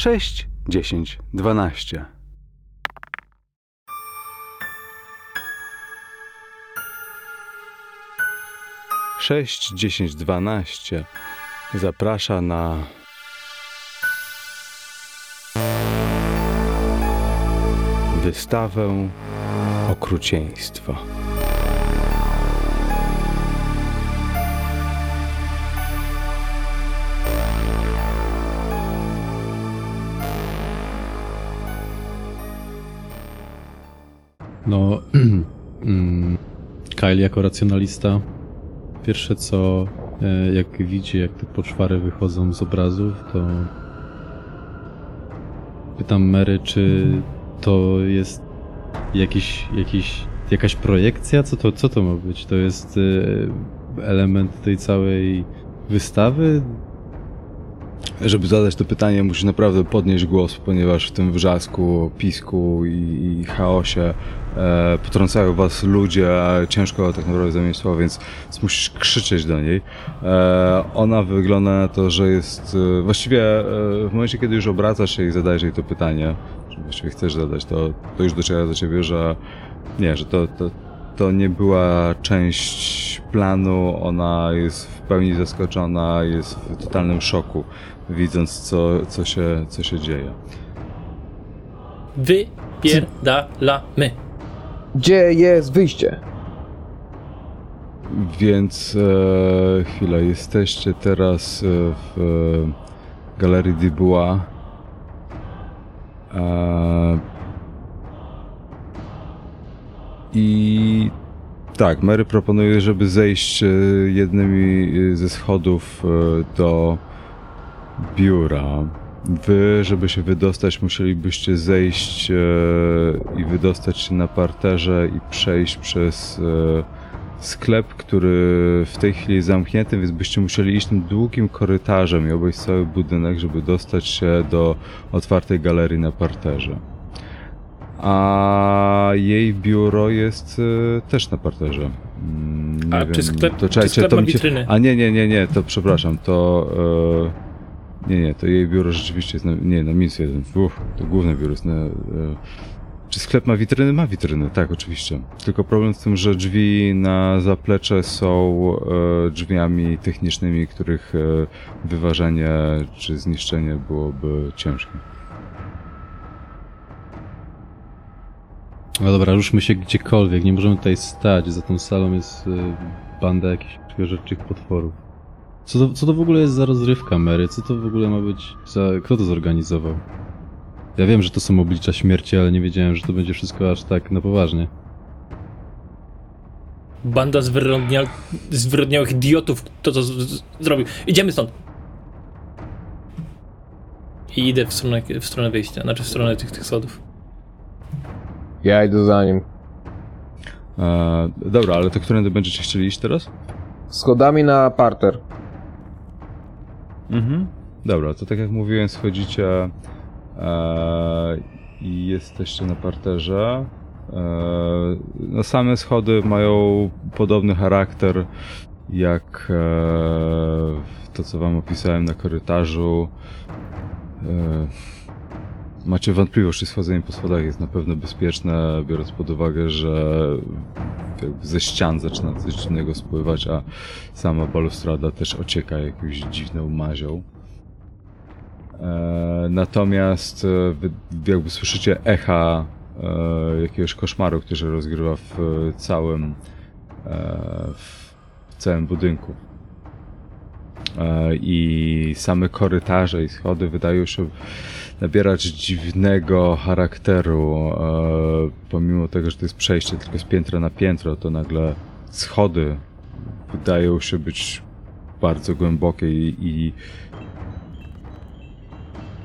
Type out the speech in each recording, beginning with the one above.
6, 10, 12. Sześć, dziesięć, dwanaście zaprasza na wystawę okrucieństwa. No, mm, Kyle jako racjonalista, pierwsze co, e, jak widzi, jak te poczwary wychodzą z obrazów, to pytam Mary, czy to jest jakiś, jakiś, jakaś projekcja? Co to, co to ma być? To jest e, element tej całej wystawy? Żeby zadać to pytanie, musisz naprawdę podnieść głos, ponieważ w tym wrzasku, pisku i, i chaosie e, potrącają was ludzie, a ciężko tak naprawdę więc, więc musisz krzyczeć do niej. E, ona wygląda na to, że jest e, właściwie e, w momencie, kiedy już obracasz się i zadajesz jej to pytanie, że właściwie chcesz zadać, to, to już dociera do ciebie, że nie, że to, to, to nie była część planu, ona jest w pełni zaskoczona, jest w totalnym szoku, widząc co, co, się, co się dzieje. Wypierdalamy. Gdzie jest wyjście? Więc e, chwilę, jesteście teraz e, w e, Galerii Dubois. E, I tak, Mary proponuje, żeby zejść e, jednymi e, ze schodów e, do biura. Wy, żeby się wydostać, musielibyście zejść e, i wydostać się na parterze i przejść przez e, sklep, który w tej chwili jest zamknięty, więc byście musieli iść tym długim korytarzem i obejść cały budynek, żeby dostać się do otwartej galerii na parterze. A jej biuro jest e, też na parterze. Mm, A nie czy wiem, sklep- to, czy sklep to ma się- witryny? A nie, nie, nie, nie, to przepraszam, to... E, nie, nie, to jej biuro rzeczywiście jest na, nie, na minus jeden. Uff, to główne biuro jest na... E, czy sklep ma witryny? Ma witryny, tak, oczywiście. Tylko problem z tym, że drzwi na zaplecze są e, drzwiami technicznymi, których e, wyważenie czy zniszczenie byłoby ciężkie. No dobra, ruszmy się gdziekolwiek, nie możemy tutaj stać, za tą salą jest y, banda jakichś świeżyczych potworów. Co to, co to w ogóle jest za rozrywka, Mary? Co to w ogóle ma być za... Kto to zorganizował? Ja wiem, że to są oblicza śmierci, ale nie wiedziałem, że to będzie wszystko aż tak na poważnie. Banda zwyrodnia... zwyrodniałych idiotów, kto to z- z- zrobił. Idziemy stąd. I idę w stronę, w stronę wyjścia, znaczy w stronę tych, tych schodów. Ja idę za nim. E, dobra, ale to którędy będziecie chcieli iść teraz? Schodami na parter. Mhm. Dobra, to tak jak mówiłem, schodzicie e, i jesteście na parterze. E, no same schody mają podobny charakter jak e, to, co wam opisałem na korytarzu. Macie wątpliwość, czy schodzenie po schodach jest na pewno bezpieczne, biorąc pod uwagę, że jakby ze ścian zaczyna coś dziwnego spływać, a sama balustrada też ocieka jakąś dziwną mazią. E, natomiast e, jakby słyszycie echa e, jakiegoś koszmaru, który się rozgrywa w całym e, w całym budynku. E, I same korytarze i schody wydają się nabierać dziwnego charakteru. E, pomimo tego, że to jest przejście tylko z piętra na piętro, to nagle schody wydają się być bardzo głębokie i, i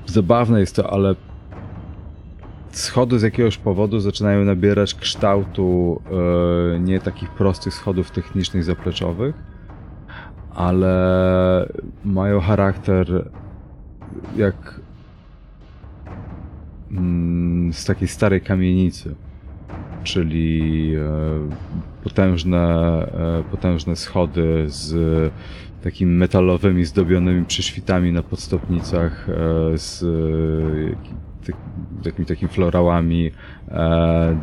zabawne jest to, ale schody z jakiegoś powodu zaczynają nabierać kształtu e, nie takich prostych schodów technicznych zapleczowych, ale mają charakter jak z takiej starej kamienicy. czyli e, potężne, e, potężne schody z takimi metalowymi, zdobionymi prześwitami na podstopnicach, e, z ty- takimi, takimi florałami,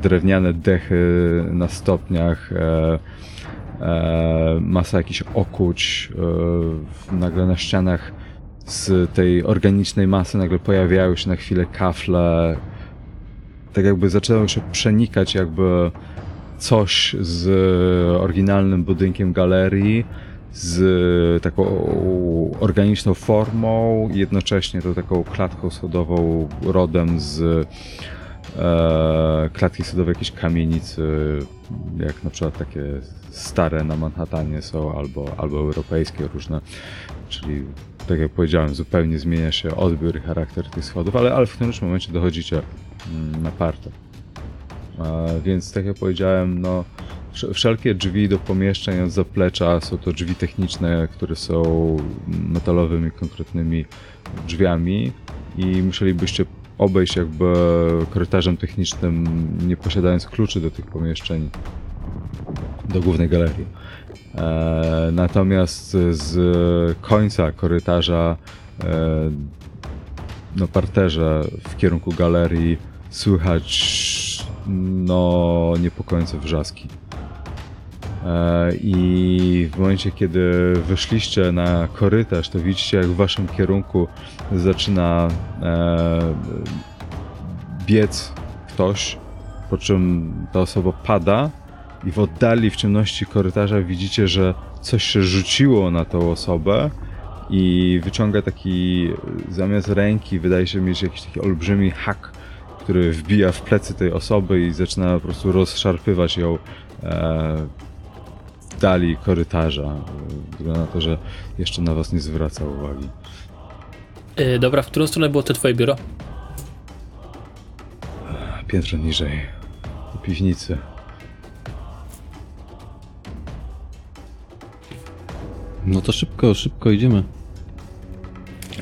drewniane dechy na stopniach, masa jakichś okuć, nagle na ścianach z tej organicznej masy nagle pojawiały się na chwilę kafle, tak jakby zaczęło się przenikać jakby coś z oryginalnym budynkiem galerii, z taką organiczną formą, jednocześnie to taką klatką schodową rodem z e, klatki schodowej jakiejś kamienicy, jak na przykład takie stare na Manhattanie są, albo, albo europejskie różne, czyli tak jak powiedziałem, zupełnie zmienia się odbiór i charakter tych schodów, ale, ale w którymś momencie dochodzicie mm, na partę. E, Więc tak jak powiedziałem, no wsz- wszelkie drzwi do pomieszczeń od zaplecza są to drzwi techniczne, które są metalowymi, konkretnymi drzwiami i musielibyście obejść jakby korytarzem technicznym, nie posiadając kluczy do tych pomieszczeń do głównej galerii. E, natomiast z końca korytarza e, na parterze w kierunku galerii słychać no niepokojące wrzaski. E, I w momencie, kiedy wyszliście na korytarz, to widzicie, jak w waszym kierunku zaczyna biec ktoś, po czym ta osoba pada i w oddali, w ciemności korytarza widzicie, że coś się rzuciło na tą osobę i wyciąga taki, zamiast ręki, wydaje się mieć jakiś taki olbrzymi hak, który wbija w plecy tej osoby i zaczyna po prostu rozszarpywać ją e, w dali korytarza. Wygląda na to, że jeszcze na was nie zwraca uwagi. Yy, dobra, w którą stronę było to twoje biuro? Piętro niżej, do piwnicy. No to szybko, szybko idziemy.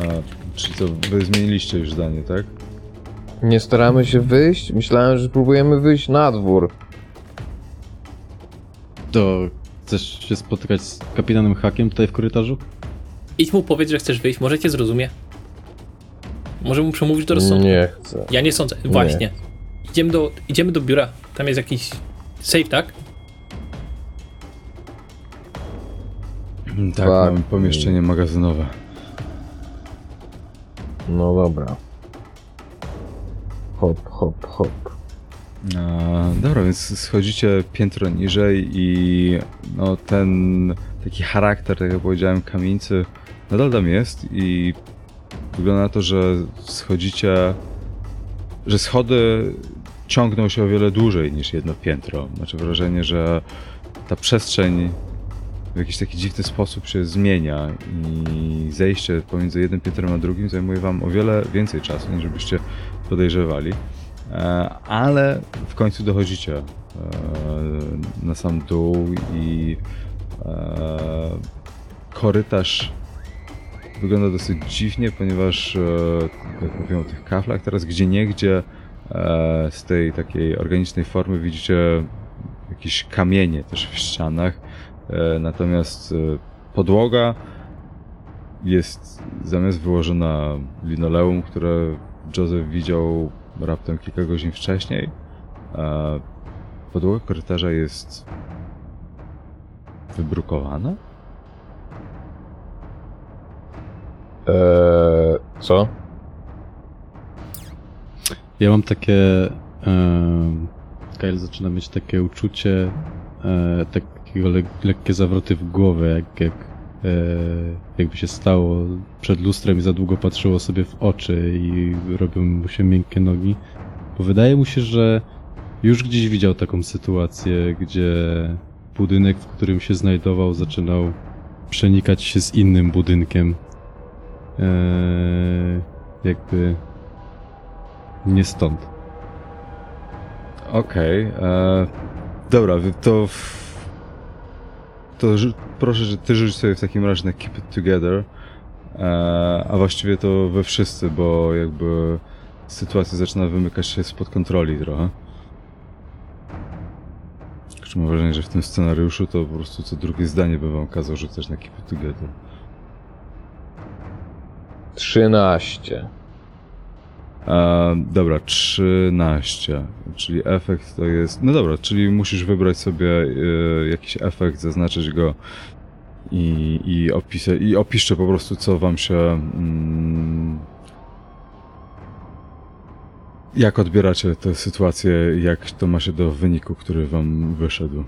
A, czyli co, wy zmieniliście już zdanie, tak? Nie staramy się wyjść? Myślałem, że próbujemy wyjść na dwór. To chcesz się spotykać z kapitanem Hakiem tutaj w korytarzu? Idź mu powiedz, że chcesz wyjść, może cię zrozumie. Może mu przemówić do rozsądku. Nie chcę. Ja nie sądzę. Właśnie. Idziemy do, idziemy do biura. Tam jest jakiś safe, tak? Tak, Tak. mamy pomieszczenie magazynowe. No dobra. Hop, hop, hop. A, dobra, więc schodzicie piętro niżej i no, ten taki charakter, tak jak powiedziałem, kamienicy nadal tam jest i wygląda na to, że schodzicie, że schody ciągną się o wiele dłużej niż jedno piętro. Macie wrażenie, że ta przestrzeń w jakiś taki dziwny sposób się zmienia i zejście pomiędzy jednym piętrem a drugim zajmuje wam o wiele więcej czasu, niż byście podejrzewali. E, ale w końcu dochodzicie e, na sam dół i e, korytarz wygląda dosyć dziwnie, ponieważ jak mówią o tych kaflach, teraz gdzie niegdzie e, z tej takiej organicznej formy widzicie jakieś kamienie też w ścianach, natomiast e, podłoga jest zamiast wyłożona linoleum, które Joseph widział raptem kilka godzin wcześniej. E, podłoga korytarza jest wybrukowana? Eee, co? Ja mam takie. E, Kyle zaczyna mieć takie uczucie e, takiego le, lekkie zawroty w głowę, jak, jak e, jakby się stało przed lustrem i za długo patrzyło sobie w oczy i robią mu się miękkie nogi. Bo wydaje mu się, że już gdzieś widział taką sytuację, gdzie budynek, w którym się znajdował, zaczynał przenikać się z innym budynkiem. E, jakby nie stąd. Okej. e, dobra, wy- to. W, to proszę, że ty rzuć sobie w takim razie na Keep It Together. E, a właściwie to we wszyscy, bo jakby sytuacja zaczyna wymykać się spod kontroli trochę. Czy mam wrażenie, że w tym scenariuszu to po prostu co drugie zdanie bym wam kazał rzucać na Keep It Together. 13. E, dobra, 13, czyli efekt to jest... No dobra, czyli musisz wybrać sobie e, jakiś efekt, zaznaczyć go i, i, i opiszcie po prostu, co wam się... Mm, jak odbieracie tę sytuację, jak to ma się do wyniku, który wam wyszedł.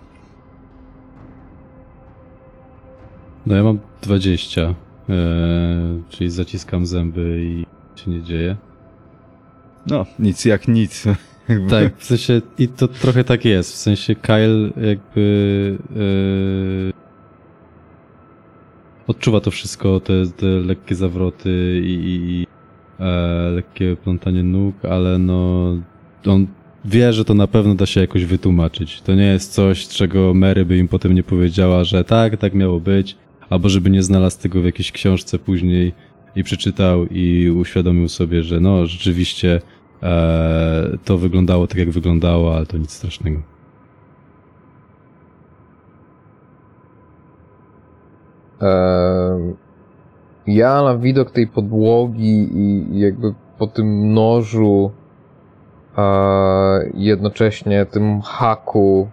No ja mam 20, e, czyli zaciskam zęby i się nie dzieje. No, nic jak nic. Jakby- Tak, w sensie i to trochę tak jest. W sensie Kyle jakby e, odczuwa to wszystko, te, te lekkie zawroty i, i, i e, lekkie plątanie nóg, ale no on wie, że to na pewno da się jakoś wytłumaczyć. To nie jest coś, czego Mary by im potem nie powiedziała, że tak, tak miało być, albo żeby nie znalazł tego w jakiejś książce później i przeczytał i uświadomił sobie, że no rzeczywiście e, to wyglądało tak, jak wyglądało, ale to nic strasznego. Ja na widok tej podłogi i jakby po tym nożu, jednocześnie tym haku,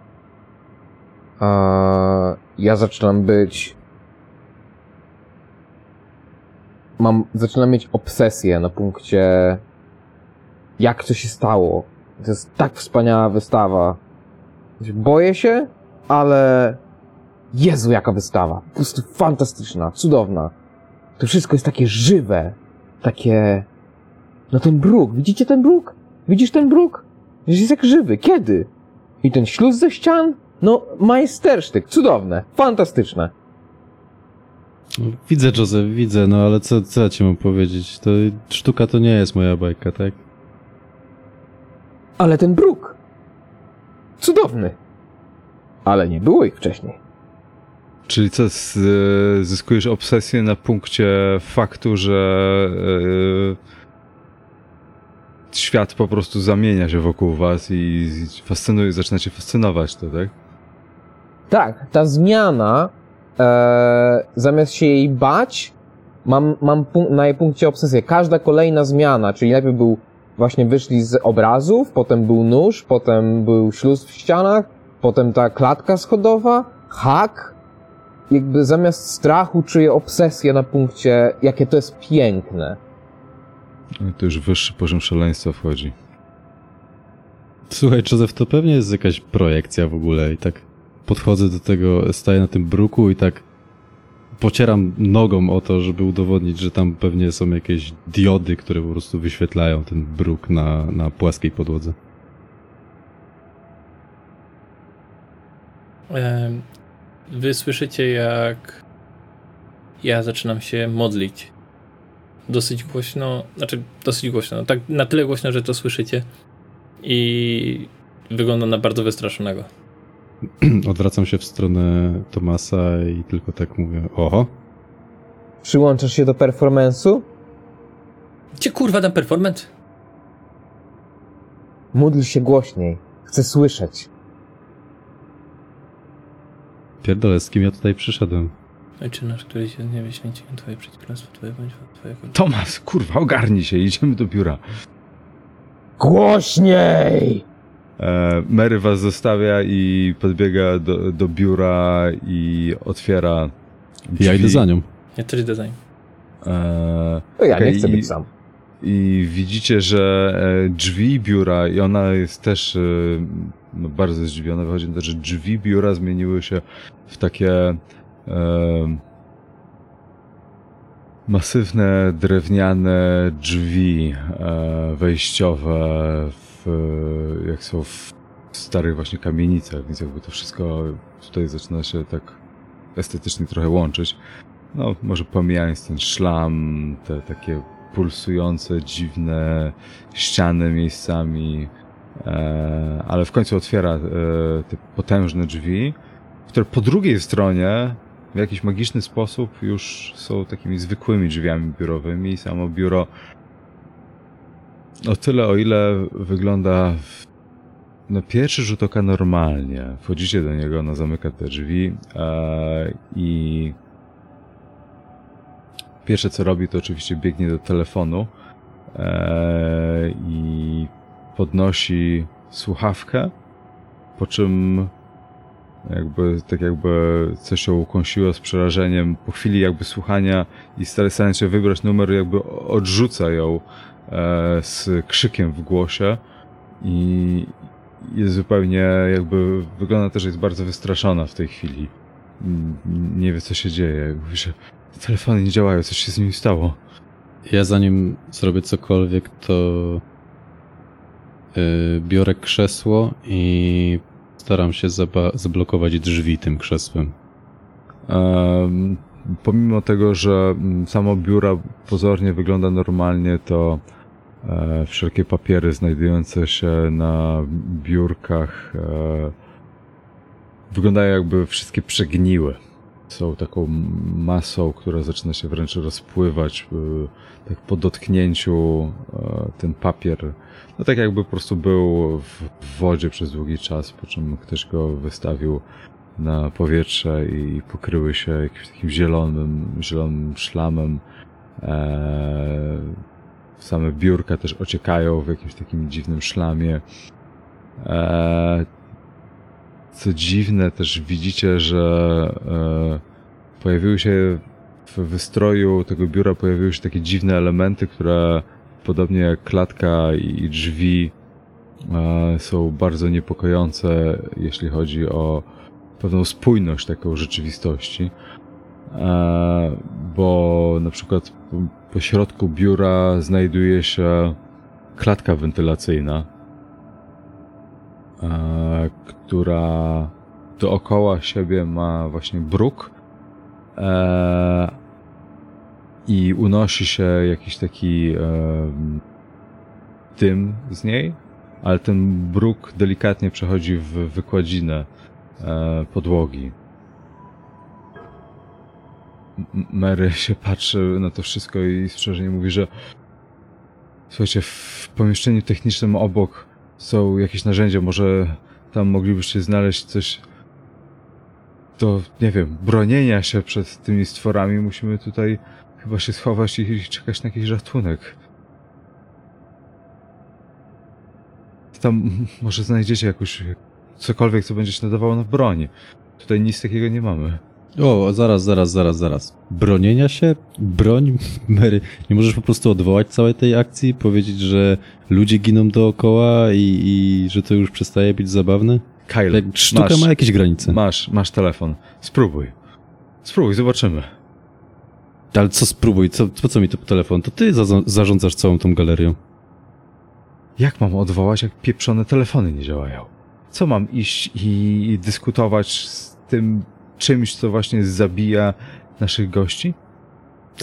ja zaczynam być. Mam, zaczynam mieć obsesję na punkcie, jak to się stało. To jest tak wspaniała wystawa. Boję się, ale Jezu, jaka wystawa. Po prostu fantastyczna, cudowna. To wszystko jest takie żywe. Takie... No ten bruk, widzicie ten bruk? Widzisz ten bruk? Jest jak żywy. Kiedy? I ten śluz ze ścian? No, majstersztyk. Cudowne. Fantastyczne. Widzę, Joseph, widzę, no ale co, co ja ci mam powiedzieć? To sztuka to nie jest moja bajka, tak? Ale ten bruk. Cudowny. Ale nie było ich wcześniej. Czyli co, z, e, zyskujesz obsesję na punkcie faktu, że e, świat po prostu zamienia się wokół was i fascynuje, zaczyna cię fascynować to, tak? Tak, ta zmiana, e, zamiast się jej bać, mam, mam punk- na jej punkcie obsesję. Każda kolejna zmiana, czyli najpierw był, właśnie wyszli z obrazów, potem był nóż, potem był śluz w ścianach, potem ta klatka schodowa, hak. Jakby zamiast strachu czuję obsesję na punkcie, jakie to jest piękne. No, To już wyższy poziom szaleństwa wchodzi. Słuchaj, Joseph, to pewnie jest jakaś projekcja w ogóle i tak podchodzę do tego, staję na tym bruku i tak pocieram nogą o to, żeby udowodnić, że tam pewnie są jakieś diody, które po prostu wyświetlają ten bruk na, na płaskiej podłodze. Wy słyszycie, jak ja zaczynam się modlić. Dosyć głośno, znaczy dosyć głośno, no tak na tyle głośno, że to słyszycie. I wygląda na bardzo wystraszonego. Odwracam się w stronę Tomasa i tylko tak mówię, oho, Przyłączasz się do performance'u? Gdzie kurwa ten performance? Módl się głośniej. Chcę słyszeć. pierdolę, z kim ja tutaj przyszedłem? Ojcze nasz, który się nie wie, święci Twoje przyjdź królestwo Twoje, bądź Twoja. Tomas, kurwa, ogarnij się, idziemy do biura. Głośniej! E, Mary was zostawia i podbiega do, do biura i otwiera drzwi. Ja idę za nią. Ja też idę za nim. E, To ja Okej, nie chcę i- być sam. I widzicie, że e, drzwi biura, i ona jest też e, no, bardzo zdziwiona, wychodzi na to, że drzwi biura zmieniły się w takie e, masywne, drewniane drzwi e, wejściowe, w, jak są w starych właśnie kamienicach, więc jakby to wszystko tutaj zaczyna się tak estetycznie trochę łączyć. No, może pomijając ten szlam, te takie pulsujące, dziwne ściany miejscami, e, ale w końcu otwiera e, te potężne drzwi, które po drugiej stronie w jakiś magiczny sposób już są takimi zwykłymi drzwiami biurowymi. Samo biuro o tyle, o ile wygląda w na pierwszy rzut oka normalnie. Wchodzicie do niego, ona zamyka te drzwi e, i pierwsze co robi to oczywiście biegnie do telefonu e, i podnosi słuchawkę, po czym jakby tak jakby coś ją ukąsiło z przerażeniem. Po chwili jakby słuchania i starając się wybrać numer, jakby odrzuca ją e, z krzykiem w głosie i jest zupełnie jakby, wygląda też, że jest bardzo wystraszona w tej chwili. Nie wie co się dzieje. Mówi, że telefony nie działają, coś się z nimi stało. Ja zanim zrobię cokolwiek, to yy, biorę krzesło i staram się zablokować drzwi tym krzesłem. Em, pomimo tego, że mm, samo biura pozornie wygląda normalnie, to e, wszelkie papiery znajdujące się na biurkach e, wyglądają jakby wszystkie przegniły. Są taką masą, która zaczyna się wręcz rozpływać. e, tak po dotknięciu e, ten papier, no tak jakby po prostu był w wodzie przez długi czas, po czym ktoś go wystawił na powietrze i pokryły się jakimś takim zielonym, zielonym szlamem. Eee, same biurka też ociekają w jakimś takim dziwnym szlamie. Eee, co dziwne, też widzicie, że e, pojawiły się w wystroju tego biura pojawiły się takie dziwne elementy, które podobnie jak klatka i drzwi e, są bardzo niepokojące, jeśli chodzi o pewną spójność taką rzeczywistości. E, bo na przykład po- środku biura znajduje się klatka wentylacyjna, e, która dookoła siebie ma właśnie bruk i unosi się jakiś taki e, z niej, ale ten bruk delikatnie przechodzi w wykładzinę e, podłogi. Mary się patrzy na to wszystko i strzeżenie mówi, że słuchajcie, w pomieszczeniu technicznym obok są jakieś narzędzia, może tam moglibyście znaleźć coś do, nie wiem, bronienia się przed tymi stworami. Musimy tutaj chyba się schować i czekać na jakiś ratunek. Tam może znajdziecie jakąś cokolwiek, co będzie się nadawało na broń. Tutaj nic takiego nie mamy. O, zaraz, zaraz, zaraz, zaraz. Bronienia się? Broń? Mary, nie możesz po prostu odwołać całej tej akcji? Powiedzieć, że ludzie giną dookoła i, i że to już przestaje być zabawne? Kyle, Jak sztuka masz, ma jakieś granice. masz, masz telefon. Spróbuj. Spróbuj, zobaczymy. Ale co spróbuj, co, po co mi to telefon? To ty za, zarządzasz całą tą galerią. Jak mam odwołać, jak pieprzone telefony nie działają? Co mam iść i dyskutować z tym czymś, co właśnie zabija naszych gości?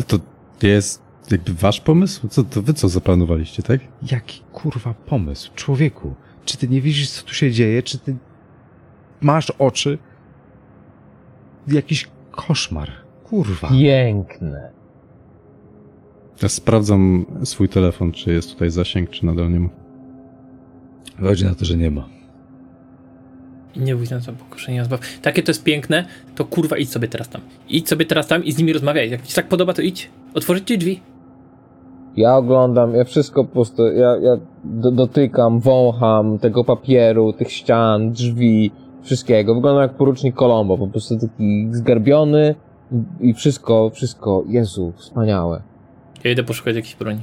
To, to jest jakby wasz pomysł? Co, to wy co zaplanowaliście, tak? Jaki kurwa pomysł? Człowieku, czy ty nie widzisz, co tu się dzieje? Czy ty masz oczy? Jakiś koszmar. Kurwa. Piękne. Ja sprawdzam swój telefon, czy jest tutaj zasięg, czy nadal nie ma. Wychodzi na to, że nie ma. Nie bój na to pokuszenia zbaw. Takie to jest piękne, to kurwa idź sobie teraz tam. Idź sobie teraz tam i z nimi rozmawiaj. Jak ci tak podoba, to idź. Otworzycie drzwi. Ja oglądam, ja wszystko po prostu, ja, ja do, dotykam, wącham tego papieru, tych ścian, drzwi, wszystkiego. Wyglądam jak porucznik Colombo, po prostu taki zgarbiony i wszystko, wszystko, Jezu, wspaniałe. Ja idę poszukać jakiejś broni.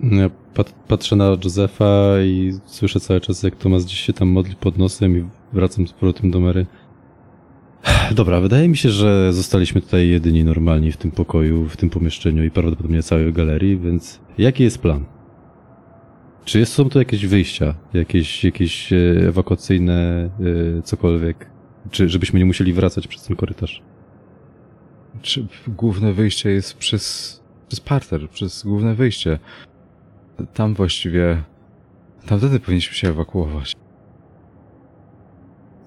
Ja pat, patrzę na Józefa i słyszę cały czas, jak Tomas gdzieś się tam modli pod nosem i wracam z powrotem do Mary. Dobra, wydaje mi się, że zostaliśmy tutaj jedyni normalni w tym pokoju, w tym pomieszczeniu i prawdopodobnie całej galerii, więc jaki jest plan? Czy jest, są tu jakieś wyjścia, jakieś, jakieś e, ewakuacyjne, e, cokolwiek? Czy żebyśmy nie musieli wracać przez ten korytarz? Czy główne wyjście jest przez, przez parter, przez główne wyjście. Tam właściwie, tamtędy powinniśmy się ewakuować.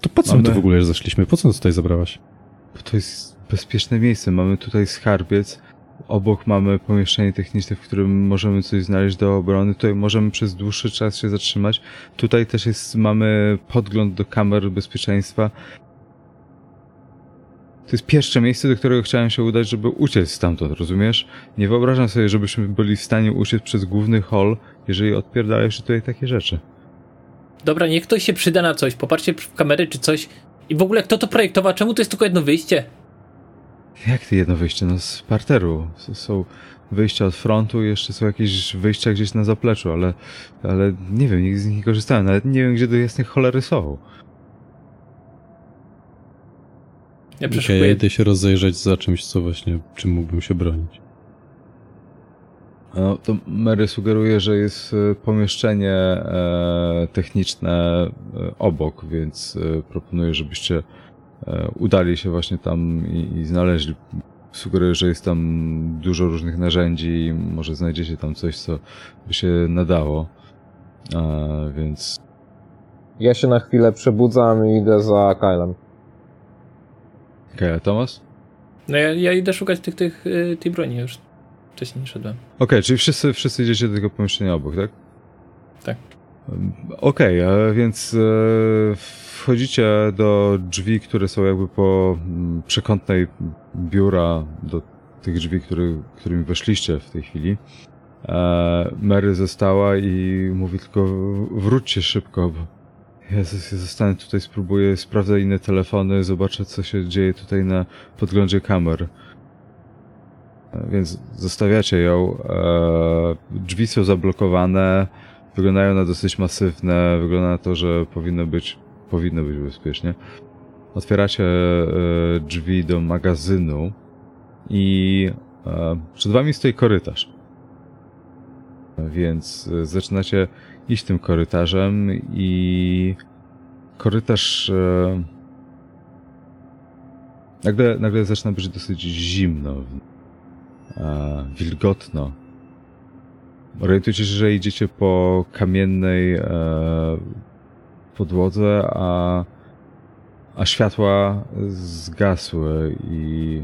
To po co my Mamy- tu w ogóle zeszliśmy? Po co nas tutaj zabrałaś? Bo to jest bezpieczne miejsce. Mamy tutaj skarbiec obok mamy pomieszczenie techniczne, w którym możemy coś znaleźć do obrony. Tutaj możemy przez dłuższy czas się zatrzymać. Tutaj też jest, mamy podgląd do kamer bezpieczeństwa. To jest pierwsze miejsce, do którego chciałem się udać, żeby uciec stamtąd, rozumiesz? Nie wyobrażam sobie, żebyśmy byli w stanie uciec przez główny hall, jeżeli odpierdalają się tutaj takie rzeczy. Dobra, niech ktoś się przyda na coś. Popatrzcie w kamery czy coś. I w ogóle kto to projektował? Czemu to jest tylko jedno wyjście? Jak to jedno wyjście? No z parteru. Są wyjścia od frontu, jeszcze są jakieś wyjścia gdzieś na zapleczu, ale, ale nie wiem, nigdy z nich nie korzystałem. Nawet nie wiem, gdzie do jasnej cholery są. Ja Okay, ja przeszukuję. idę się rozejrzeć za czymś, co właśnie, czym mógłbym się bronić. No, to Mary sugeruje, że jest e, pomieszczenie e, techniczne e, obok, więc e, proponuję, żebyście udali się właśnie tam i, i znaleźli. Sugeruję, że jest tam dużo różnych narzędzi i może znajdziecie tam coś, co by się nadało. Więc Ja się na chwilę przebudzam i idę za Kylem. Okej, a Tomas? No ja, ja idę szukać tych, tych, y, tej broni już. Wcześniej nie szedłem. Okej, czyli wszyscy, wszyscy idziecie do tego pomieszczenia obok, tak? Tak. Okej, a więc e, wchodzicie do drzwi, które są jakby po mm, przekątnej biura do tych drzwi, który, którymi weszliście w tej chwili. E, Mary została i mówi tylko wróćcie szybko, bo z- ja zostanę tutaj, spróbuję, sprawdzę inne telefony, zobaczę co się dzieje tutaj na podglądzie kamer. E, Więc zostawiacie ją. E, drzwi są zablokowane, wyglądają na dosyć masywne, wygląda na to, że powinno być, powinno być bezpiecznie. Otwieracie e, drzwi do magazynu i przed wami stoi korytarz. Więc zaczynacie iść tym korytarzem i korytarz e, nagle, nagle zaczyna być dosyć zimno, e, wilgotno. Orientujecie się, że idziecie po kamiennej e, podłodze, a, a światła zgasły i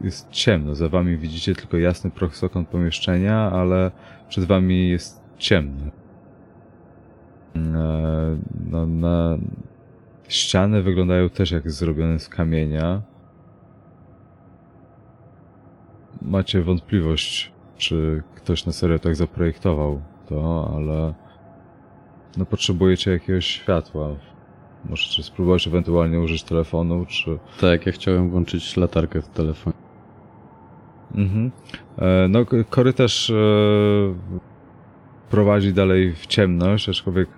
jest ciemno. Za wami widzicie tylko jasny prostokąt pomieszczenia, ale przed wami jest ciemno. E, no, na ściany wyglądają też jak zrobione z kamienia. Macie wątpliwość, czy ktoś na serio tak zaprojektował to, ale no potrzebujecie jakiegoś światła. Możecie spróbować ewentualnie użyć telefonu, czy... Tak, ja chciałem włączyć latarkę w telefonie. Mhm. E, No, korytarz e, prowadzi dalej w ciemność, aczkolwiek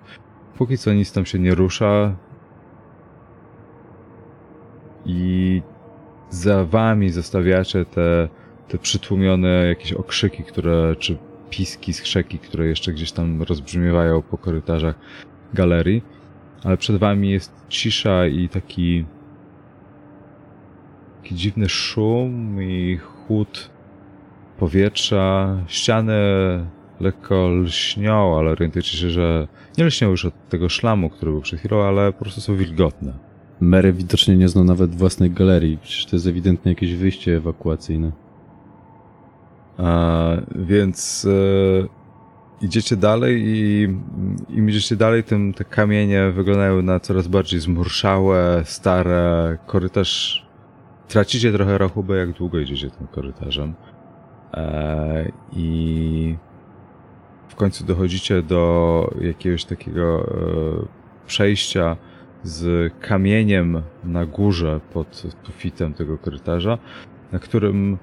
póki co nic tam się nie rusza. I za wami zostawiacie te, te przytłumione jakieś okrzyki, które, czy piski, skrzeki, które jeszcze gdzieś tam rozbrzmiewają po korytarzach galerii. Ale przed wami jest cisza i taki taki dziwny szum i chłód powietrza. Ściany lekko lśnią, ale orientujecie się, że nie lśnią już od tego szlamu, który był przed chwilą, ale po prostu są wilgotne. Mary widocznie nie zna nawet własnej galerii, przecież to jest ewidentnie jakieś wyjście ewakuacyjne. A, więc e, idziecie dalej i im idziecie dalej, tym te kamienie wyglądają na coraz bardziej zmurszałe, stare. Korytarz... Tracicie trochę rachubę, jak długo idziecie tym korytarzem. E, I w końcu dochodzicie do jakiegoś takiego e, przejścia z kamieniem na górze pod sufitem tego korytarza, na którym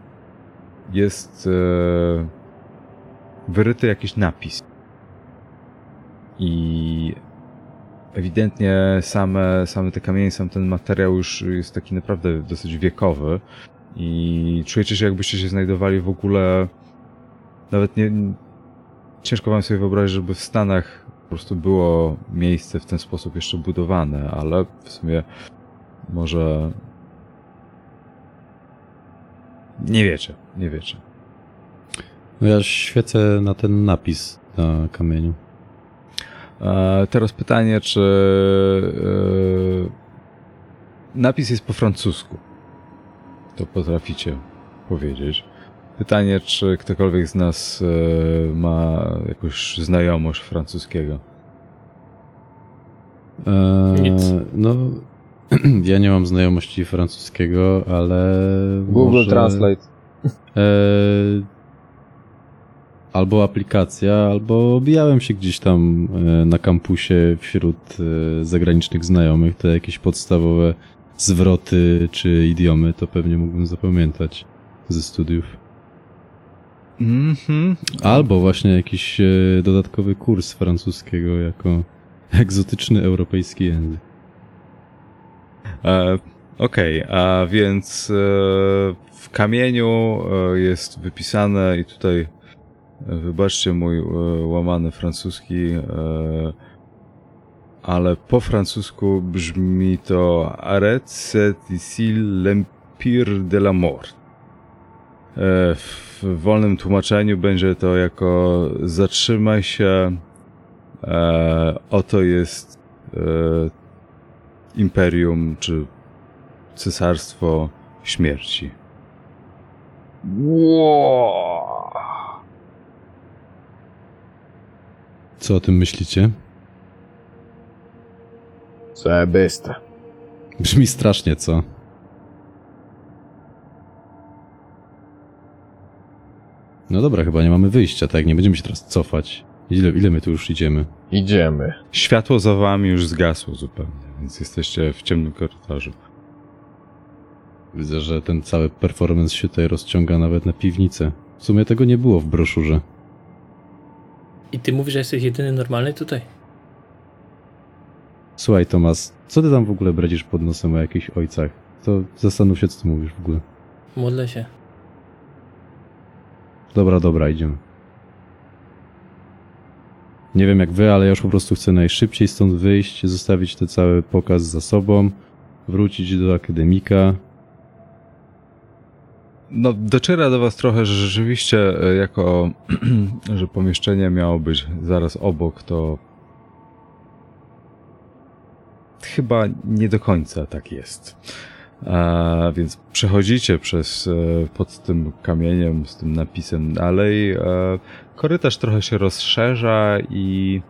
jest e, wyryty jakiś napis. I ewidentnie same, same te kamienie, sam ten materiał już jest taki naprawdę dosyć wiekowy i czujecie się jakbyście się znajdowali w ogóle nawet nie ciężko wam sobie wyobrazić, żeby w Stanach po prostu było miejsce w ten sposób jeszcze budowane, ale w sumie może nie wiecie, nie wiecie. No ja świecę na ten napis na kamieniu. E, teraz pytanie, czy e, napis jest po francusku? To potraficie powiedzieć. Pytanie, czy ktokolwiek z nas e, ma jakąś znajomość francuskiego. Eee, Nic. No, ja nie mam znajomości francuskiego, ale. Google może, Translate. Eee, albo aplikacja, albo obijałem się gdzieś tam e, na kampusie wśród e, zagranicznych znajomych. Te jakieś podstawowe zwroty czy idiomy to pewnie mógłbym zapamiętać ze studiów. Mhm. Albo właśnie jakiś e, dodatkowy kurs francuskiego jako egzotyczny europejski język. E, Okej, a więc e, w kamieniu e, jest wypisane i tutaj e, wybaczcie mój e, łamany francuski, e, ale po francusku brzmi to Arrête c'est ici l'empire de la mort. W wolnym tłumaczeniu będzie to jako zatrzymaj się, e, oto jest e, imperium czy cesarstwo śmierci. Wow. Co o tym myślicie? Zajebiste. Brzmi strasznie, co? No dobra, chyba nie mamy wyjścia, tak? Nie będziemy się teraz cofać. Ile, ile my tu już idziemy? Idziemy. Światło za wami już zgasło zupełnie, więc jesteście w ciemnym korytarzu. Widzę, że ten cały performance się tutaj rozciąga nawet na piwnicę. W sumie tego nie było w broszurze. I ty mówisz, że jesteś jedyny normalny tutaj? Słuchaj, Tomas, co ty tam w ogóle bredzisz pod nosem o jakichś ojcach? To zastanów się, co ty mówisz w ogóle. Modlę się. Dobra, dobra, idziemy. Nie wiem jak wy, ale ja już po prostu chcę najszybciej stąd wyjść, zostawić ten cały pokaz za sobą, wrócić do akademika. No, dociera do was trochę, że rzeczywiście e, jako, że pomieszczenie miało być zaraz obok, to chyba nie do końca tak jest. Więc przechodzicie przez, e, pod tym kamieniem z tym napisem dalej. E, korytarz trochę się rozszerza i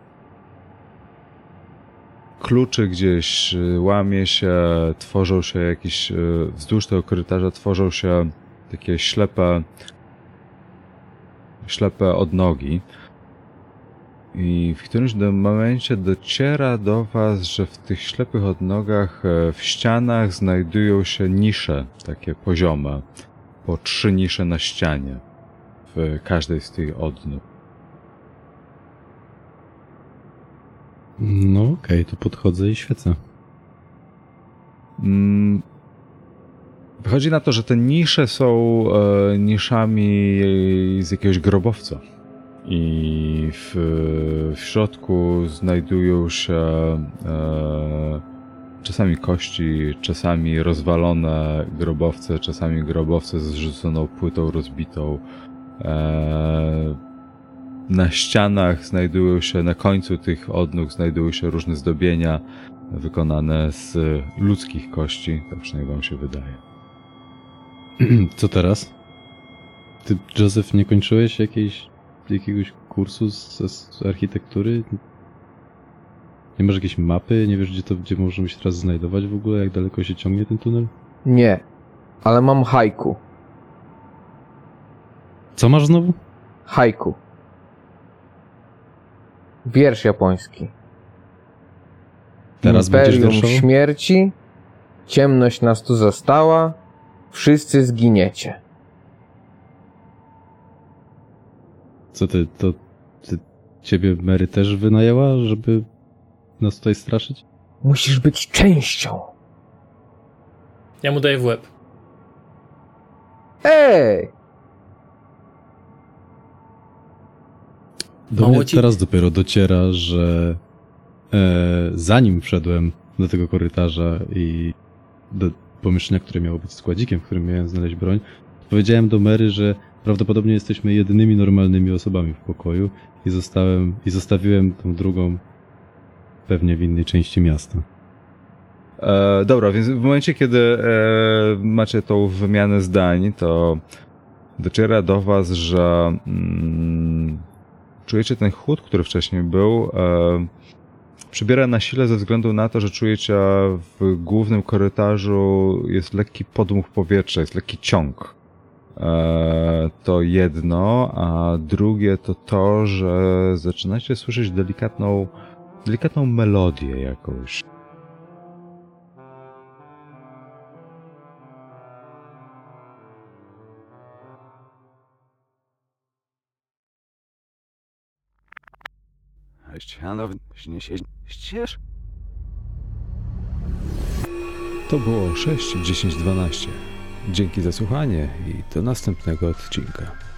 kluczy gdzieś e, łamie się, tworzą się jakieś, wzdłuż tego korytarza tworzą się takie ślepe, ślepe odnogi. I w którymś do- momencie dociera do Was, że w tych ślepych odnogach e, w ścianach znajdują się nisze, takie poziome, po trzy nisze na ścianie w każdej z tych odnóg. No okej, to podchodzę i świecę. Mm, Wychodzi na to, że te nisze są e, niszami z jakiegoś grobowca. I w, w środku znajdują się e, czasami kości, czasami rozwalone grobowce, czasami grobowce z zrzuconą płytą rozbitą. E, na ścianach znajdują się, na końcu tych odnóg znajdują się różne zdobienia wykonane z ludzkich kości, tak przynajmniej wam się wydaje. Co teraz? Ty, Joseph, nie kończyłeś jakiejś, jakiegoś kursu z, z architektury? Nie masz jakiejś mapy? Nie wiesz, gdzie to, gdzie możemy się teraz znajdować w ogóle? Jak daleko się ciągnie ten tunel? Nie. Ale mam haiku. Co masz znowu? Haiku. Wiersz japoński. Teraz będziesz Imperium śmierci. Ciemność nas tu zastała. Wszyscy zginiecie. Co ty, to ty, ciebie Mary też wynajęła, żeby nas tutaj straszyć? Musisz być częścią. Ja mu daję w łeb. Ej! Do Mało mnie ci- teraz dopiero dociera, że e, zanim wszedłem do tego korytarza i do pomieszczenia, które miało być składzikiem, w którym miałem znaleźć broń, powiedziałem do Mary, że prawdopodobnie jesteśmy jedynymi normalnymi osobami w pokoju i zostałem i zostawiłem tą drugą pewnie w innej części miasta. E, dobra, więc w momencie, kiedy e, macie tą wymianę zdań, to dociera do was, że mm, czujecie ten chłód, który wcześniej był, e, przybiera na sile ze względu na to, że czujecie w głównym korytarzu jest lekki podmuch powietrza, jest lekki ciąg. E, to jedno, a drugie to to, że zaczynacie słyszeć delikatną, delikatną melodię jakąś. Ściano, się ścież. To było 6, 10, 12. Dzięki za słuchanie i do następnego odcinka.